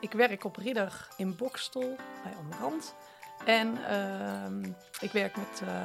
Ik werk op Ridder in Bokstel bij Amarant. En ehm, ik werk met eh,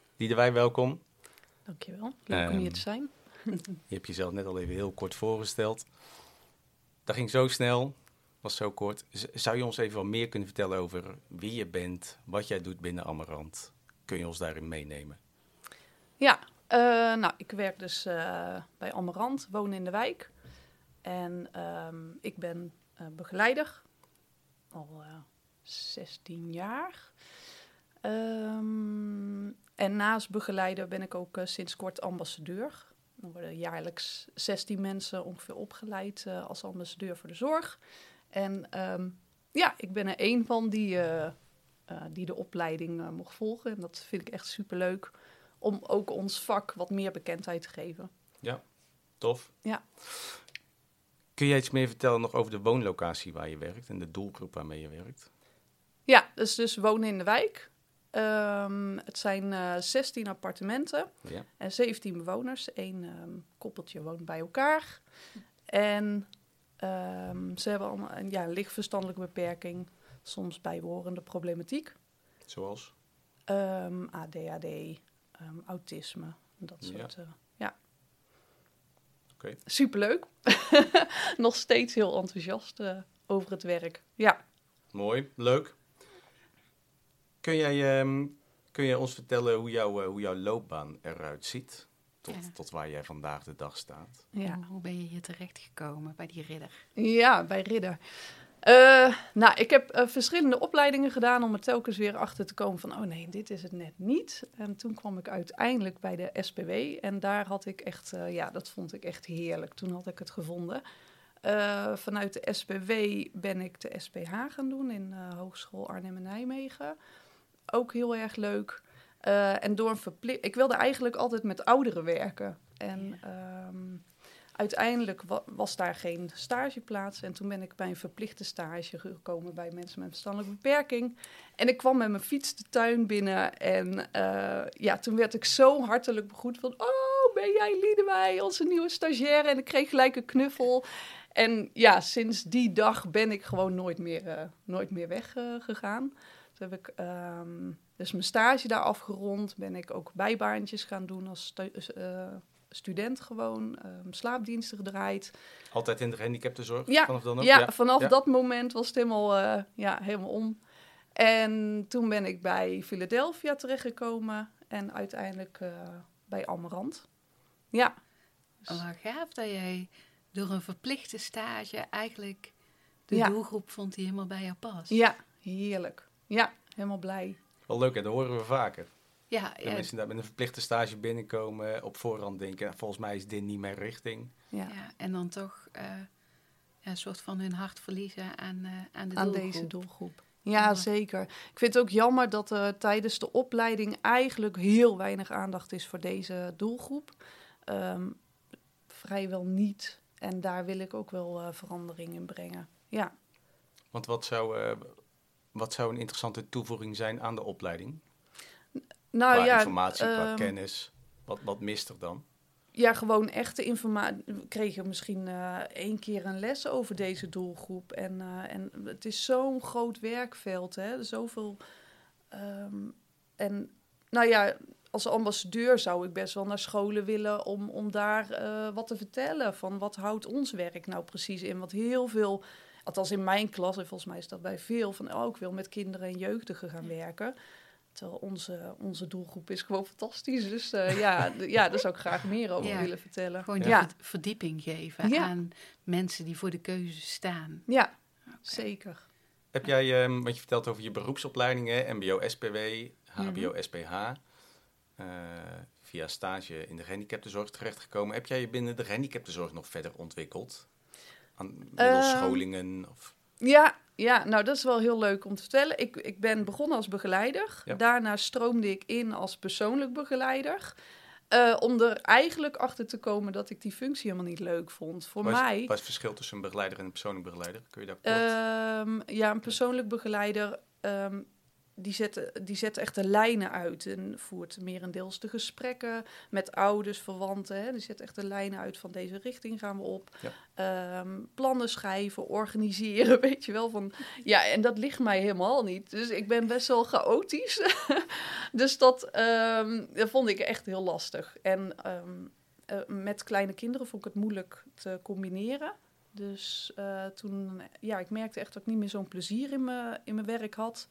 Liedewij, welkom. Dankjewel, leuk om Ehm, hier te zijn. Je hebt jezelf net al even heel kort voorgesteld. Dat ging zo snel, was zo kort. Z- Zou je ons even wat meer kunnen vertellen over wie je bent, wat jij doet binnen Amarant? Kun je ons daarin meenemen? Ja, eh, nou, ik werk dus eh, bij Amarant, woon in de wijk. En ehm, ik ben eh, begeleider, al eh 16 jaar. Ehm, en naast begeleider ben ik ook eh, sinds kort ambassadeur. Er worden jaarlijks 16 mensen ongeveer opgeleid eh, als ambassadeur voor de zorg. En ehm, ja, ik ben er één van die, eh, die de opleiding mocht volgen. En dat vind ik echt superleuk om ook ons vak wat meer bekendheid te geven. Tof. Ja. Kun jij iets meer vertellen nog over de woonlocatie waar je werkt en de doelgroep waarmee je werkt? Ja, dus, dus wonen in de wijk. Ehm, het zijn eh 16 appartementen Ja. en 17 bewoners. Eén ehm, koppeltje woont bij elkaar. En ehm, ze hebben allemaal een ja, lichtverstandelijke beperking, soms bijbehorende problematiek. Zoals? ADHD, autisme, dat Ja. soort. eh, ja. Oké. Superleuk. Nog steeds heel enthousiast eh, over het werk. Ja. Mooi, leuk. Kun jij, ehm, kun jij ons vertellen hoe, jouw eh, hoe jouw loopbaan eruit ziet? Tot, Ja. tot waar jij vandaag de dag staat. ja. Hoe ben je hier terechtgekomen bij die ridder? Ja, bij Ridder. Eh, nou, ik heb eh, verschillende opleidingen gedaan om er telkens weer achter te komen van, oh nee, dit is het net niet. En toen kwam ik uiteindelijk bij de SPW en daar had ik echt, eh, ja, dat vond ik echt heerlijk. Toen had ik het gevonden. Eh, vanuit de SPW ben ik de SPH gaan doen in eh, Hogeschool Arnhem en Nijmegen. Ook heel erg leuk. Eh, en door een verplicht... Ik wilde eigenlijk altijd met ouderen werken. En ehm, uiteindelijk wa- was daar geen stageplaats. En toen ben ik bij een verplichte stage gekomen bij mensen met verstandelijke beperking. En ik kwam met mijn fiets de tuin binnen. En eh, ja, toen werd ik zo hartelijk begroet van... Oh, ben jij Liedewij, onze nieuwe stagiaire? En ik kreeg gelijk een knuffel. En ja, sinds die dag ben ik gewoon nooit meer, eh, nooit meer weggegaan. Toen heb ik ehm, dus mijn stage daar afgerond. Ben ik ook bijbaantjes gaan doen als stu- eh, student gewoon. ehm, slaapdiensten gedraaid. Altijd in de gehandicaptenzorg? Ja, Vanaf dan ook? Ja, vanaf Ja. dat moment was het helemaal, eh, ja, helemaal om. En toen ben ik bij Philadelphia terechtgekomen. En uiteindelijk eh, bij Amarant. Ja. Dus- Oh, wat gaaf dat jij door een verplichte stage eigenlijk de Ja. doelgroep vond die helemaal bij jou past. ja, heerlijk. Ja, helemaal blij. Wel leuk, hè? dat horen we vaker. Ja, ja, mensen daar met een verplichte stage binnenkomen, op voorhand denken, "Nou, volgens mij is dit niet mijn richting. Ja. ja, en dan toch eh, ja, een soort van hun hart verliezen aan, eh, aan de aan doelgroep. deze doelgroep. Ja. Ja, zeker. Ik vind het ook jammer dat er tijdens de opleiding eigenlijk heel weinig aandacht is voor deze doelgroep. Ehm, vrijwel niet. En daar wil ik ook wel eh, verandering in brengen. Ja. Want wat zou, eh, wat zou een interessante toevoeging zijn aan de opleiding? Nou qua ja, informatie, qua ehm, kennis. Wat, wat mist er dan? Ja, gewoon echte informatie. We kregen misschien eh, één keer een les over deze doelgroep. En, eh, en het is zo'n groot werkveld, hè. Zoveel... ehm, en nou ja, als ambassadeur zou ik best wel naar scholen willen om, om daar eh, wat te vertellen. Van wat houdt ons werk nou precies in? Want heel veel althans in mijn klas, en volgens mij is dat bij veel, van oh, ik wil met kinderen en jeugdigen gaan werken. Terwijl onze, onze doelgroep is gewoon fantastisch. Dus eh, ja, ja, daar zou ik graag meer over Ja. willen vertellen. Gewoon ja, verdieping geven Ja. aan mensen die voor de keuze staan. ja, zeker. Heb jij, ehm, wat je vertelt over je beroepsopleidingen, MBO, SPW, HBO, Mhm. SPH, eh, via stage in de gehandicaptenzorg terechtgekomen. Heb jij je binnen de gehandicaptenzorg nog verder ontwikkeld? Aan middels Ehm, scholingen? Of... Ja, ja, nou dat is wel heel leuk om te vertellen. Ik, ik ben begonnen als begeleider. Ja. Daarna stroomde ik in als persoonlijk begeleider. Eh, om er eigenlijk achter te komen dat ik die functie helemaal niet leuk vond. Voor Wat is, mij, wat is het verschil tussen een begeleider en een persoonlijk begeleider? Kun je daar kort... ehm, ja, een persoonlijk begeleider, ehm, die, zet, die zet echt de lijnen uit. En voert merendeels de gesprekken met ouders, verwanten. Hè. Die zet echt de lijnen uit van deze richting gaan we op. Ehm, plannen schrijven, organiseren, weet je wel. Van, ja, en dat ligt mij helemaal niet. Dus ik ben best wel chaotisch. dus dat, ehm, dat vond ik echt heel lastig. En ehm, eh, met kleine kinderen vond ik het moeilijk te combineren. Dus eh, toen, ja, ik merkte echt dat ik niet meer zo'n plezier in mijn, in mijn werk had.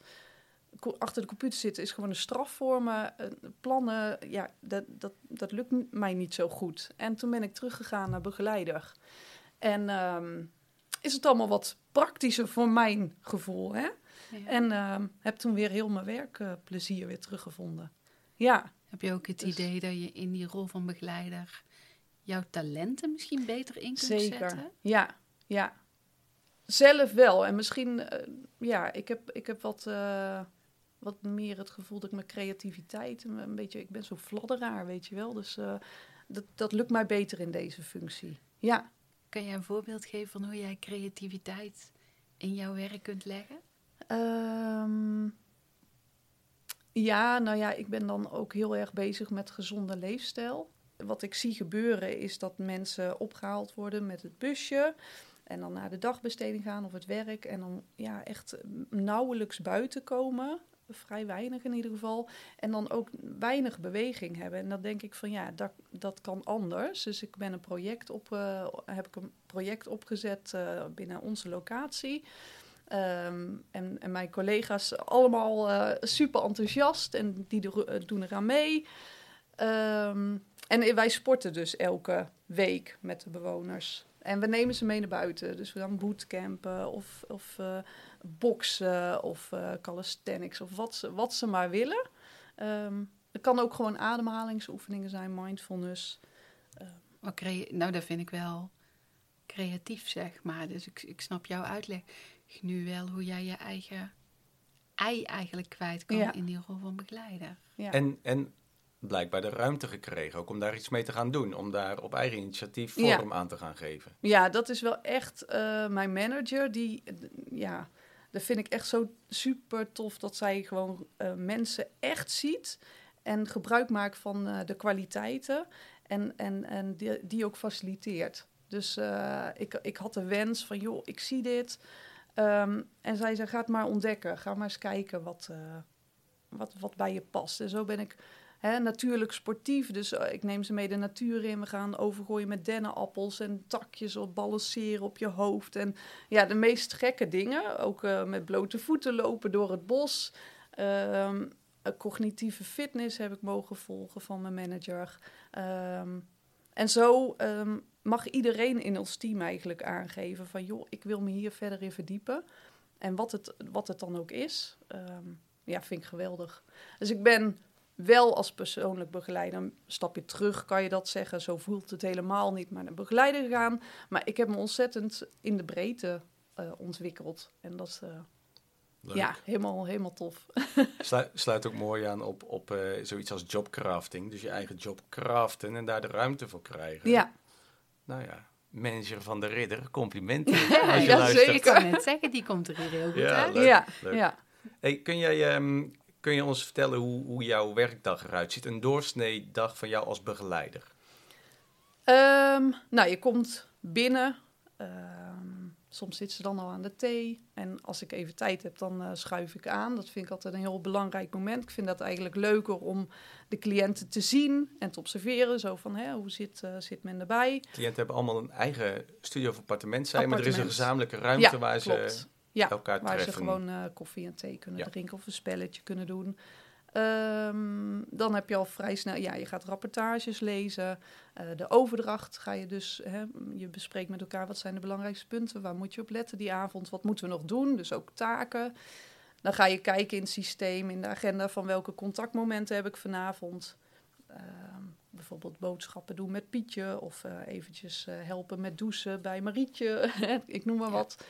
Achter de computer zitten is gewoon een straf voor me. Eh, Plannen, ja, dat, dat, dat lukt mij niet zo goed. En toen ben ik teruggegaan naar begeleider. En ehm, is het allemaal wat praktischer voor mijn gevoel, hè? Ja. En ehm, heb toen weer heel mijn werkplezier weer teruggevonden. Ja, Heb je ook het Dus- idee dat je in die rol van begeleider jouw talenten misschien beter in kunt zeker. zetten? Ja, ja. Zelf wel. En misschien, eh, ja, ik heb, ik heb wat, eh, wat meer het gevoel dat ik mijn creativiteit, een, beetje, ik ben zo fladderaar, weet je wel. Dus eh, dat, dat lukt mij beter in deze functie. Ja. Kan jij een voorbeeld geven van hoe jij creativiteit in jouw werk kunt leggen? Ehm, ja, nou ja, ik ben dan ook heel erg bezig met gezonde leefstijl. Wat ik zie gebeuren is dat mensen opgehaald worden met het busje. En dan naar de dagbesteding gaan of het werk. En dan ja, echt nauwelijks buiten komen. Vrij weinig in ieder geval. En dan ook weinig beweging hebben. En dan denk ik van ja, dat, dat kan anders. Dus ik ben een project op, eh, heb ik een project opgezet eh, binnen onze locatie. Ehm, en, en mijn collega's allemaal eh, super enthousiast en die er- doen eraan mee. Ehm, en wij sporten dus elke week met de bewoners. En we nemen ze mee naar buiten. Dus we gaan bootcampen of, of boksen of eh, calisthenics of wat ze, wat ze maar willen. Ehm, het kan ook gewoon ademhalingsoefeningen zijn, mindfulness. Wat crea- nou, dat vind ik wel creatief, zeg maar. Dus ik, ik snap jouw uitleg nu wel hoe jij je eigen ei eigenlijk kwijt kan Ja. in die rol van begeleider. Ja. En, en blijkbaar de ruimte gekregen ook om daar iets mee te gaan doen. Om daar op eigen initiatief Ja. vorm aan te gaan geven. Ja, dat is wel echt eh, mijn manager. Die, ja, dat vind ik echt zo super tof dat zij gewoon eh, mensen echt ziet en gebruik maakt van eh, de kwaliteiten en, en, en die, die ook faciliteert. Dus eh, ik, ik had de wens van, joh, ik zie dit. Ehm, en zij zei, ga het maar ontdekken. Ga maar eens kijken wat, wat, wat bij je past. En zo ben ik natuurlijk sportief. Dus eh, ik neem ze mee de natuur in. We gaan overgooien met dennenappels en takjes op balanceren op je hoofd. En ja, de meest gekke dingen. Ook eh, met blote voeten lopen door het bos. Ehm, eh, cognitieve fitness heb ik mogen volgen van mijn manager. Ehm, en zo ehm, mag iedereen in ons team eigenlijk aangeven van... joh, ik wil me hier verder in verdiepen. En wat het, wat het dan ook is, ja, vind ik geweldig. Dus ik ben wel als persoonlijk begeleider een stapje terug, kan je dat zeggen. Zo voelt het helemaal niet, maar naar begeleider gegaan. Maar ik heb me ontzettend in de breedte eh, ontwikkeld. En dat is eh, ja, helemaal, helemaal tof. Sluit, sluit ook mooi aan op, op eh, zoiets als jobcrafting. Dus je eigen job craften en daar de ruimte voor krijgen. Ja, Nou ja, manager van de ridder, complimenten als je ja, luistert. zeker. Ik kan net zeggen, die komt er hier heel goed Ja, uit. leuk. ja, leuk. ja. Hey, kun, jij, ehm, kun je ons vertellen hoe, hoe jouw werkdag eruit ziet? Een doorsnee dag van jou als begeleider. Ehm, nou, je komt binnen. ehm, soms zit ze dan al aan de thee. En als ik even tijd heb, dan eh, schuif ik aan. Dat vind ik altijd een heel belangrijk moment. Ik vind dat eigenlijk leuker om de cliënten te zien en te observeren. Zo van, hè, hoe zit, eh, zit men erbij? Cliënten hebben allemaal een eigen studio of appartement zijn, maar er is een gezamenlijke ruimte Ja, waar ze klopt. Ja, elkaar waar treffen. ze gewoon eh, koffie en thee kunnen Ja. drinken of een spelletje kunnen doen. Ehm, dan heb je al vrij snel, ja, je gaat rapportages lezen. Eh, de overdracht ga je dus, hè, je bespreekt met elkaar wat zijn de belangrijkste punten, waar moet je op letten die avond, wat moeten we nog doen, dus ook taken. Dan ga je kijken in het systeem, in de agenda van welke contactmomenten heb ik vanavond. Ehm, bijvoorbeeld boodschappen doen met Pietje of eh, eventjes helpen met douchen bij Marietje, ik noem maar wat.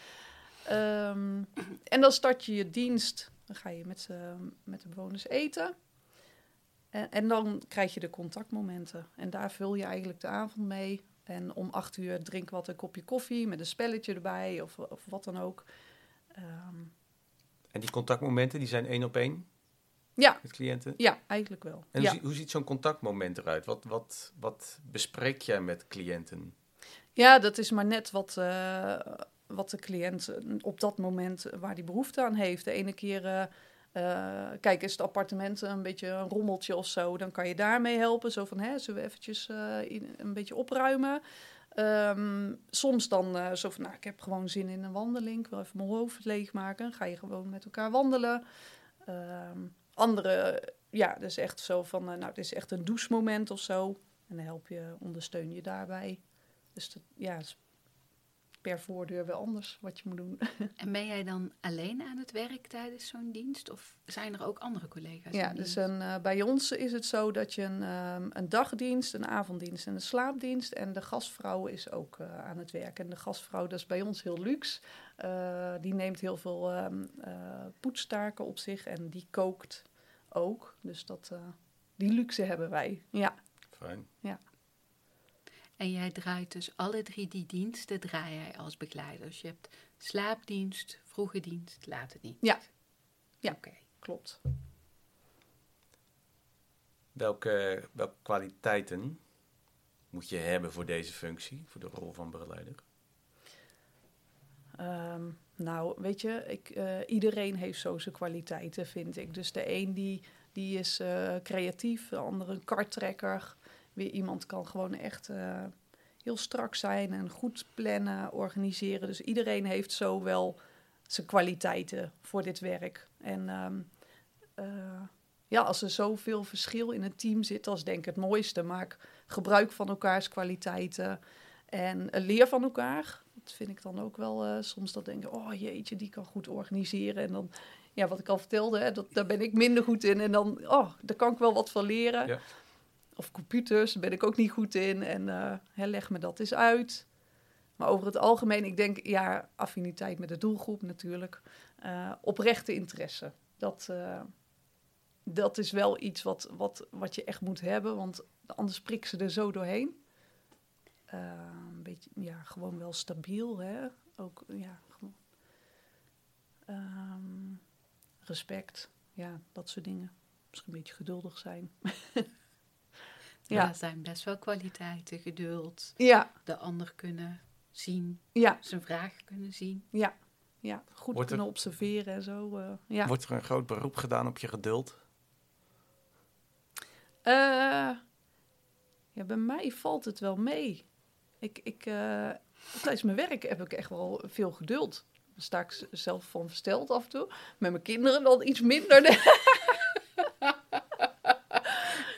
Ehm, en dan start je je dienst. Dan ga je met, met de bewoners eten. En, en dan krijg je de contactmomenten. En daar vul je eigenlijk de avond mee. En om acht uur drink wat een kopje koffie met een spelletje erbij of, of wat dan ook. Ehm, En die contactmomenten, die zijn één op één ja, met cliënten? ja, eigenlijk wel. En ja. hoe, hoe ziet zo'n contactmoment eruit? Wat, wat, wat bespreek jij met cliënten? Ja, dat is maar net wat, eh, wat de cliënt eh, op dat moment eh, waar die behoefte aan heeft. De ene keer, eh, kijk, is het appartement een beetje een rommeltje of zo, dan kan je daarmee helpen. Zo van, hè, zullen we eventjes een beetje opruimen? Ehm, soms dan zo van, nou, ik heb gewoon zin in een wandeling, ik wil even mijn hoofd leegmaken. Ga je gewoon met elkaar wandelen. Ehm, andere, ja, dus echt zo van, nou, het is echt een douchemoment of zo. En dan help je, ondersteun je daarbij. Dus dat, ja, per voordeur wel anders wat je moet doen. En ben jij dan alleen aan het werk tijdens zo'n dienst? Of zijn er ook andere collega's? Ja, dus een, eh, bij ons is het zo dat je een, ehm, een dagdienst, een avonddienst en een slaapdienst. En de gastvrouw is ook eh, aan het werk. En de gastvrouw, dat is bij ons heel luxe. Eh, die neemt heel veel ehm eh, poetstaken op zich en die kookt ook. Dus dat, eh, die luxe hebben wij. Ja, Fijn. En jij draait dus alle drie die diensten draai jij als begeleider. Dus je hebt slaapdienst, vroege dienst, late dienst. Ja. Ja. Oké. klopt. Welke, welke kwaliteiten moet je hebben voor deze functie, voor de rol van begeleider? Ehm, nou, weet je, ik, eh, iedereen heeft zo zijn kwaliteiten, vind ik. Dus de een die, die is eh, creatief, de ander een karttrekker. Weer iemand kan gewoon echt eh, heel strak zijn en goed plannen, organiseren. Dus iedereen heeft zo wel zijn kwaliteiten voor dit werk. En ehm, eh, ja, als er zoveel verschil in het team zit, dat is denk ik het mooiste. Maak gebruik van elkaars kwaliteiten en eh, leer van elkaar. Dat vind ik dan ook wel soms dat denken, oh jeetje, die kan goed organiseren. En dan, ja, wat ik al vertelde, hè, dat, daar ben ik minder goed in. En dan, oh, daar kan ik wel wat van leren. Ja. Of computers, daar ben ik ook niet goed in. En eh, hè, leg me dat eens uit. Maar over het algemeen, ik denk, ja, affiniteit met de doelgroep natuurlijk. Eh, oprechte interesse. Dat, eh, dat is wel iets wat, wat, wat je echt moet hebben, want anders prikken ze er zo doorheen. Een beetje, ja, gewoon wel stabiel, hè. Ook, ja, gewoon. Ehm, respect, ja, dat soort dingen. Misschien een beetje geduldig zijn. Ja. zijn best wel kwaliteiten. Geduld, ja, de ander kunnen zien, ja, zijn vragen kunnen zien. ja. Ja, goed Wordt er- kunnen observeren en zo. eh, ja. Wordt er een groot beroep gedaan op je geduld? Eh, ja, bij mij valt het wel mee. Ik, ik, eh, tijdens mijn werk heb ik echt wel veel geduld. Daar sta ik zelf van versteld af en toe. Met mijn kinderen dan iets minder.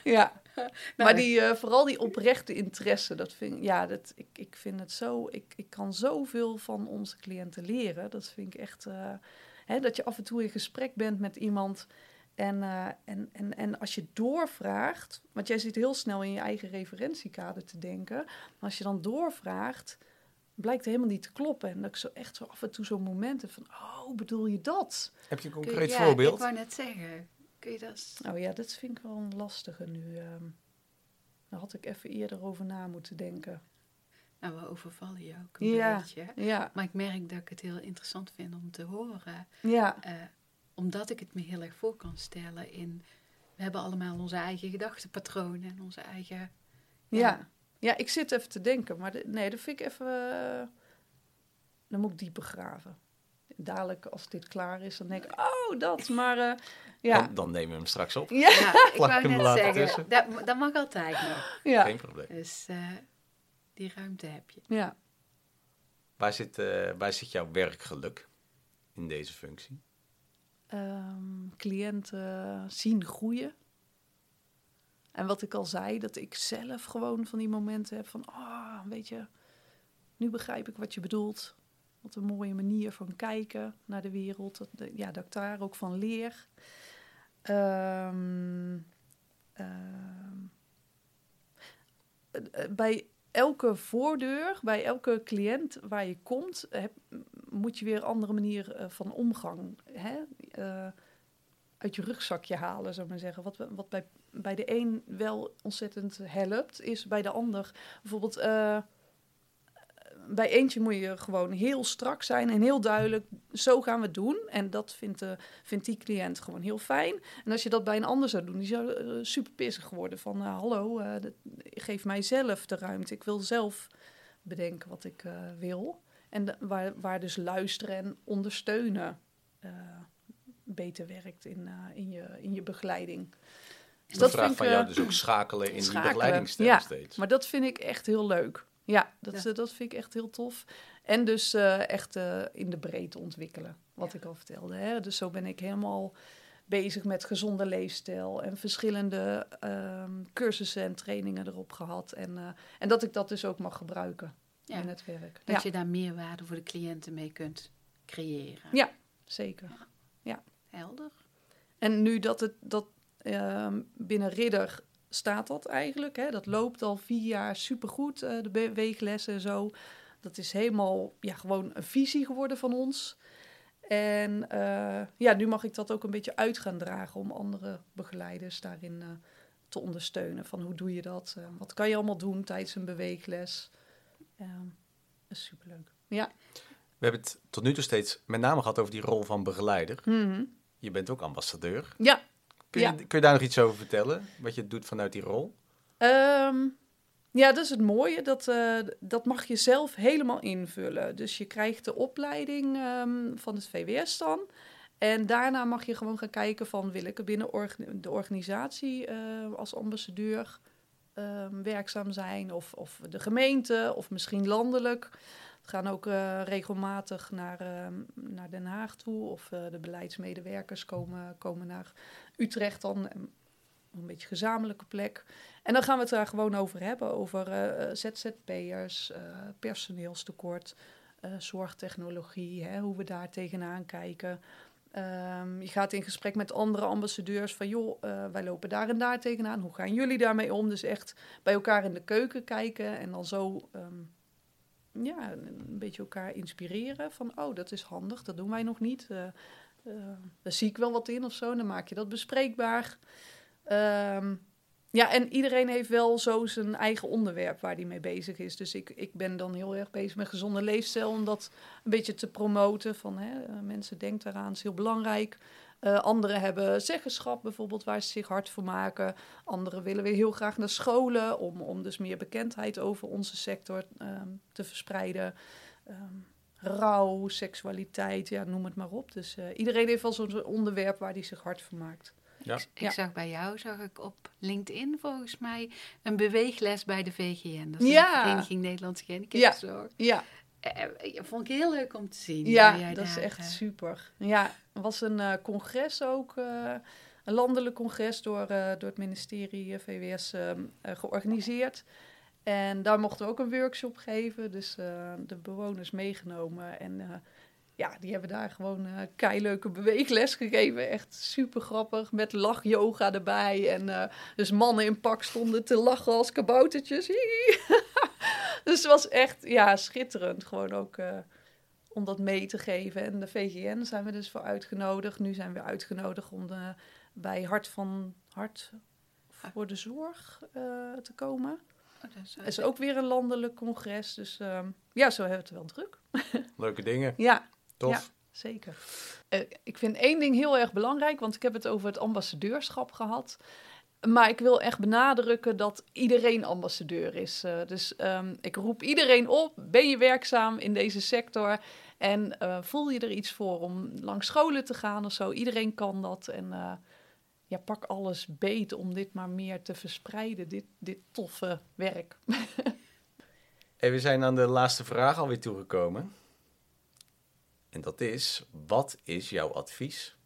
ja, maar die, eh, vooral die oprechte interesse, dat vind, ja, dat, ik, ik vind het zo... Ik, ik kan zoveel van onze cliënten leren. Dat vind ik echt... eh, hè, dat je af en toe in gesprek bent met iemand... En, eh, en, en, en als je doorvraagt, want jij zit heel snel in je eigen referentiekader te denken. Maar als je dan doorvraagt, blijkt het helemaal niet te kloppen. En dat ik zo echt zo af en toe zo'n momenten van, oh, bedoel je dat? Heb je een Kun je- concreet ja, voorbeeld? Ik wou net zeggen. Kun je dat... eens- Nou ja, dat vind ik wel een lastige nu. ehm. daar had ik even eerder over na moeten denken. Nou, we overvallen je ook een Ja. beetje. Ja, Maar ik merk dat ik het heel interessant vind om te horen. ja, eh, omdat ik het me heel erg voor kan stellen in... We hebben allemaal onze eigen gedachtenpatronen en onze eigen... ja. Ja, ik zit even te denken, maar de- nee, dat vind ik even... eh, dan moet ik dieper graven. Dadelijk, als dit klaar is, dan denk ik, oh, dat. Maar eh, ja. Dan, dan nemen we hem straks op. Ja, Ja, ik wou hem net zeggen, tussen. dat, dat mag altijd nog. ja, Geen probleem. Dus eh, die ruimte heb je. ja. Waar zit, eh, waar zit jouw werkgeluk in deze functie? Ehm, cliënten zien groeien. En wat ik al zei, dat ik zelf gewoon van die momenten heb van, ah, weet je, nu begrijp ik wat je bedoelt. Wat een mooie manier van kijken naar de wereld. Dat, ja, dat ik daar ook van leer. Ehm, ehm, eh, eh, bij elke voordeur, bij elke cliënt waar je komt, heb, moet je weer een andere manier eh, van omgang hè? uit je rugzakje halen, zou maar zeggen. Wat, wat bij, bij de een wel ontzettend helpt, is bij de ander bijvoorbeeld. Bij eentje moet je gewoon heel strak zijn en heel duidelijk, zo gaan we het doen. En dat vindt, de, vindt die cliënt gewoon heel fijn. En als je dat bij een ander zou doen, die zou eh, super pissig worden. Van, eh, hallo, eh, dat- geef mij zelf de ruimte. Ik wil zelf bedenken wat ik eh, wil. En de- waar, waar dus luisteren en ondersteunen eh, beter werkt in, eh, in, je, in je begeleiding. Dus Dat vraag vind van ik, jou eh, dus ook schakelen in die schakelen, begeleidingsstijl ja. steeds. Maar dat vind ik echt heel leuk. Ja, dat, Ja. eh, dat vind ik echt heel tof. En dus eh, echt eh, in de breedte ontwikkelen, wat ik al vertelde. Hè? Dus zo ben ik helemaal bezig met gezonde leefstijl en verschillende ehm, cursussen en trainingen erop gehad. En, en dat ik dat dus ook mag gebruiken Ja, in het werk. dat ja, je daar meerwaarde voor de cliënten mee kunt creëren. Ja. zeker. Helder. En nu dat het dat ehm, binnen Ridder staat dat eigenlijk. Hè? Dat loopt al vier jaar supergoed, eh de beweeglessen en zo. Dat is helemaal ja, gewoon een visie geworden van ons. En eh, ja, nu mag ik dat ook een beetje uit gaan dragen om andere begeleiders daarin eh, te ondersteunen. Van hoe doe je dat? Wat kan je allemaal doen tijdens een beweegles? Dat is superleuk. Ja. We hebben het tot nu toe steeds met name gehad over die rol van begeleider. Mhm. Je bent ook ambassadeur. Ja, Kun je, Ja. kun je daar nog iets over vertellen? Wat je doet vanuit die rol? Ehm, ja, dat is het mooie. Dat, eh, dat mag je zelf helemaal invullen. Dus je krijgt de opleiding ehm, van het VWS dan. En daarna mag je gewoon gaan kijken van... wil ik er binnen orga- de organisatie eh, als ambassadeur ehm, werkzaam zijn... Of, of de gemeente, of misschien landelijk... Gaan ook eh, regelmatig naar, ehm, naar Den Haag toe. Of eh, de beleidsmedewerkers komen, komen naar Utrecht dan. Een beetje gezamenlijke plek. En dan gaan we het daar gewoon over hebben. Over eh, ZZP'ers, personeelstekort, zorgtechnologie. Hè, hoe we daar tegenaan kijken. Ehm, je gaat in gesprek met andere ambassadeurs van... joh, wij lopen daar en daar tegenaan. Hoe gaan jullie daarmee om? Dus echt bij elkaar in de keuken kijken. En dan zo... ehm, ja, een beetje elkaar inspireren van, oh, dat is handig, dat doen wij nog niet. Eh, daar zie ik wel wat in of zo, dan maak je dat bespreekbaar. Ehm, ja, en iedereen heeft wel zo zijn eigen onderwerp waar hij mee bezig is. Dus ik, ik ben dan heel erg bezig met gezonde leefstijl, om dat een beetje te promoten. Van, hè, eh, mensen denken daaraan, het is heel belangrijk. Eh, anderen hebben zeggenschap bijvoorbeeld, waar ze zich hard voor maken. Anderen willen weer heel graag naar scholen om, om dus meer bekendheid over onze sector ehm, te verspreiden. Ehm, rouw, seksualiteit, ja, noem het maar op. Dus eh, iedereen heeft wel zo'n onderwerp waar hij zich hard voor maakt. Ja. Ik Ja. zag bij jou, zag ik op LinkedIn volgens mij, een beweegles bij de VGN. Dat is Ja. de Vereniging Nederlandse Gehandicaptenzorg. Ja, Eh, eh, vond ik heel leuk om te zien. ja hoe jij dat is daar, echt eh, super. Ja, er was een eh, congres ook, eh, een landelijk congres door, eh, door het ministerie eh, VWS ehm, eh, georganiseerd. En daar mochten we ook een workshop geven, dus eh, de bewoners meegenomen. En eh, ja, die hebben daar gewoon eh keileuke beweegles gegeven. Echt super grappig, met lach-yoga erbij. En eh, dus mannen in pak stonden te lachen als kaboutertjes. dus het was echt, ja, schitterend. Gewoon ook eh, om dat mee te geven. En de VGN zijn we dus voor uitgenodigd. Nu zijn we uitgenodigd om de, bij Hart van Hart voor de Zorg eh, te komen. oh, is, Het is ook weer een landelijk congres. Dus ehm, ja, zo hebben we het wel druk. Leuke dingen. Ja, Tof. Ja. zeker. Eh, ik vind één ding heel erg belangrijk, want ik heb het over het ambassadeurschap gehad. maar ik wil echt benadrukken dat iedereen ambassadeur is. Uh, dus um, ik roep iedereen op. Ben je werkzaam in deze sector? En uh, voel je er iets voor om langs scholen te gaan of zo? Iedereen kan dat. En uh, ja, pak alles beet om dit maar meer te verspreiden. Dit, dit toffe werk. en we zijn aan de laatste vraag alweer toegekomen. En dat is: wat is jouw advies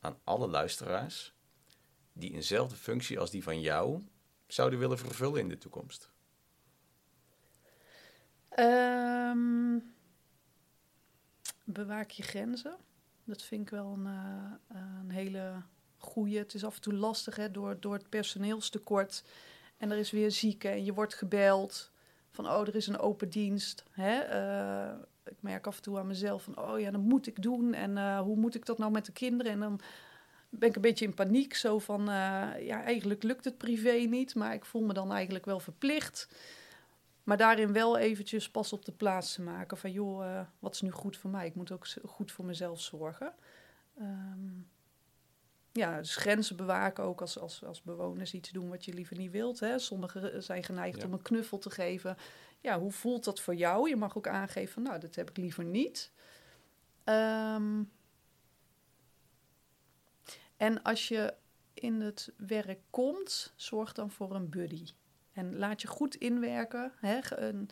aan alle luisteraars die eenzelfde functie als die van jou zouden willen vervullen in de toekomst? Um, bewaak je grenzen. Dat vind ik wel een, uh, een hele goede. Het is af en toe lastig hè, door, door het personeelstekort. En er is weer zieke en je wordt gebeld van oh, er is een open dienst. Hè? Ik merk af en toe aan mezelf van oh ja, dat moet ik doen. En uh, hoe moet ik dat nou met de kinderen? En dan ben ik een beetje in paniek. Zo van, uh, ja, eigenlijk lukt het privé niet, maar ik voel me dan eigenlijk wel verplicht. Maar daarin wel eventjes pas op de plaats te maken van, joh, uh, wat is nu goed voor mij? Ik moet ook goed voor mezelf zorgen. Um, ja, dus grenzen bewaken ook als, als, als bewoners iets doen wat je liever niet wilt. Hè. Sommigen zijn geneigd ja. om een knuffel te geven. Ja, hoe voelt dat voor jou? Je mag ook aangeven van, nou, dat heb ik liever niet. Um, en als je in het werk komt, zorg dan voor een buddy. En laat je goed inwerken. Hè. Een,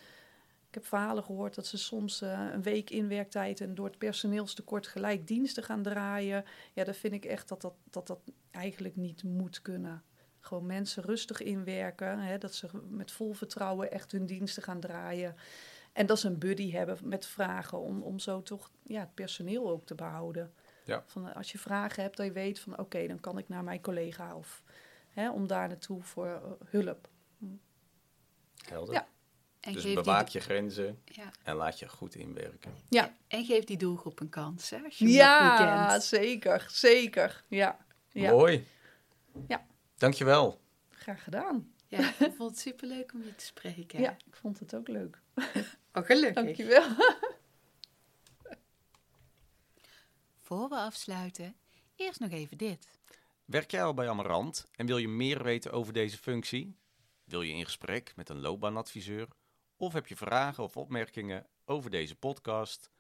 ik heb verhalen gehoord dat ze soms uh, een week inwerktijd en door het personeelstekort gelijk diensten gaan draaien. Ja, dan vind ik echt dat dat, dat, dat eigenlijk niet moet kunnen. Gewoon mensen rustig inwerken, hè, dat ze met vol vertrouwen echt hun diensten gaan draaien. En dat ze een buddy hebben met vragen om, om zo toch ja, het personeel ook te behouden. Ja. Van, als je vragen hebt, dat je weet van oké, dan kan ik naar mijn collega of hè, om daar naartoe voor uh, hulp. Helder. Ja. En dus bewaak die... je grenzen ja. en laat je goed inwerken. Ja. En geef die doelgroep een kans, hè, als je ja, kent. zeker, zeker. Ja. ja. Mooi. Ja. Dankjewel. Graag gedaan. Ja, ik vond het superleuk om je te spreken. Ja, ik vond het ook leuk. Oh, gelukkig. Dankjewel. Voor we afsluiten, eerst nog even dit. Werk jij al bij Amarant en wil je meer weten over deze functie? Wil je in gesprek met een loopbaanadviseur? Of heb je vragen of opmerkingen over deze podcast?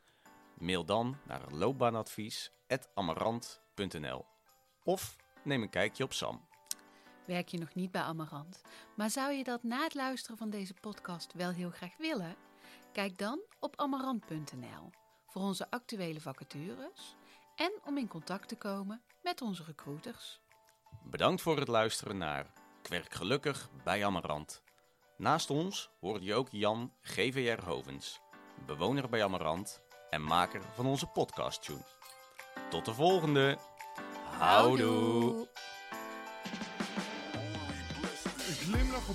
Mail dan naar loopbaanadvies.amarant.nl Of neem een kijkje op SAM. Werk je nog niet bij Amarant, maar zou je dat na het luisteren van deze podcast wel heel graag willen? Kijk dan op amarant.nl voor onze actuele vacatures en om in contact te komen met onze recruiters. Bedankt voor het luisteren naar Kwerk Gelukkig bij Amarant. Naast ons hoorde je ook Jan GVR Hovens, bewoner bij Amarant en maker van onze podcast tune. Tot de volgende. Houdoe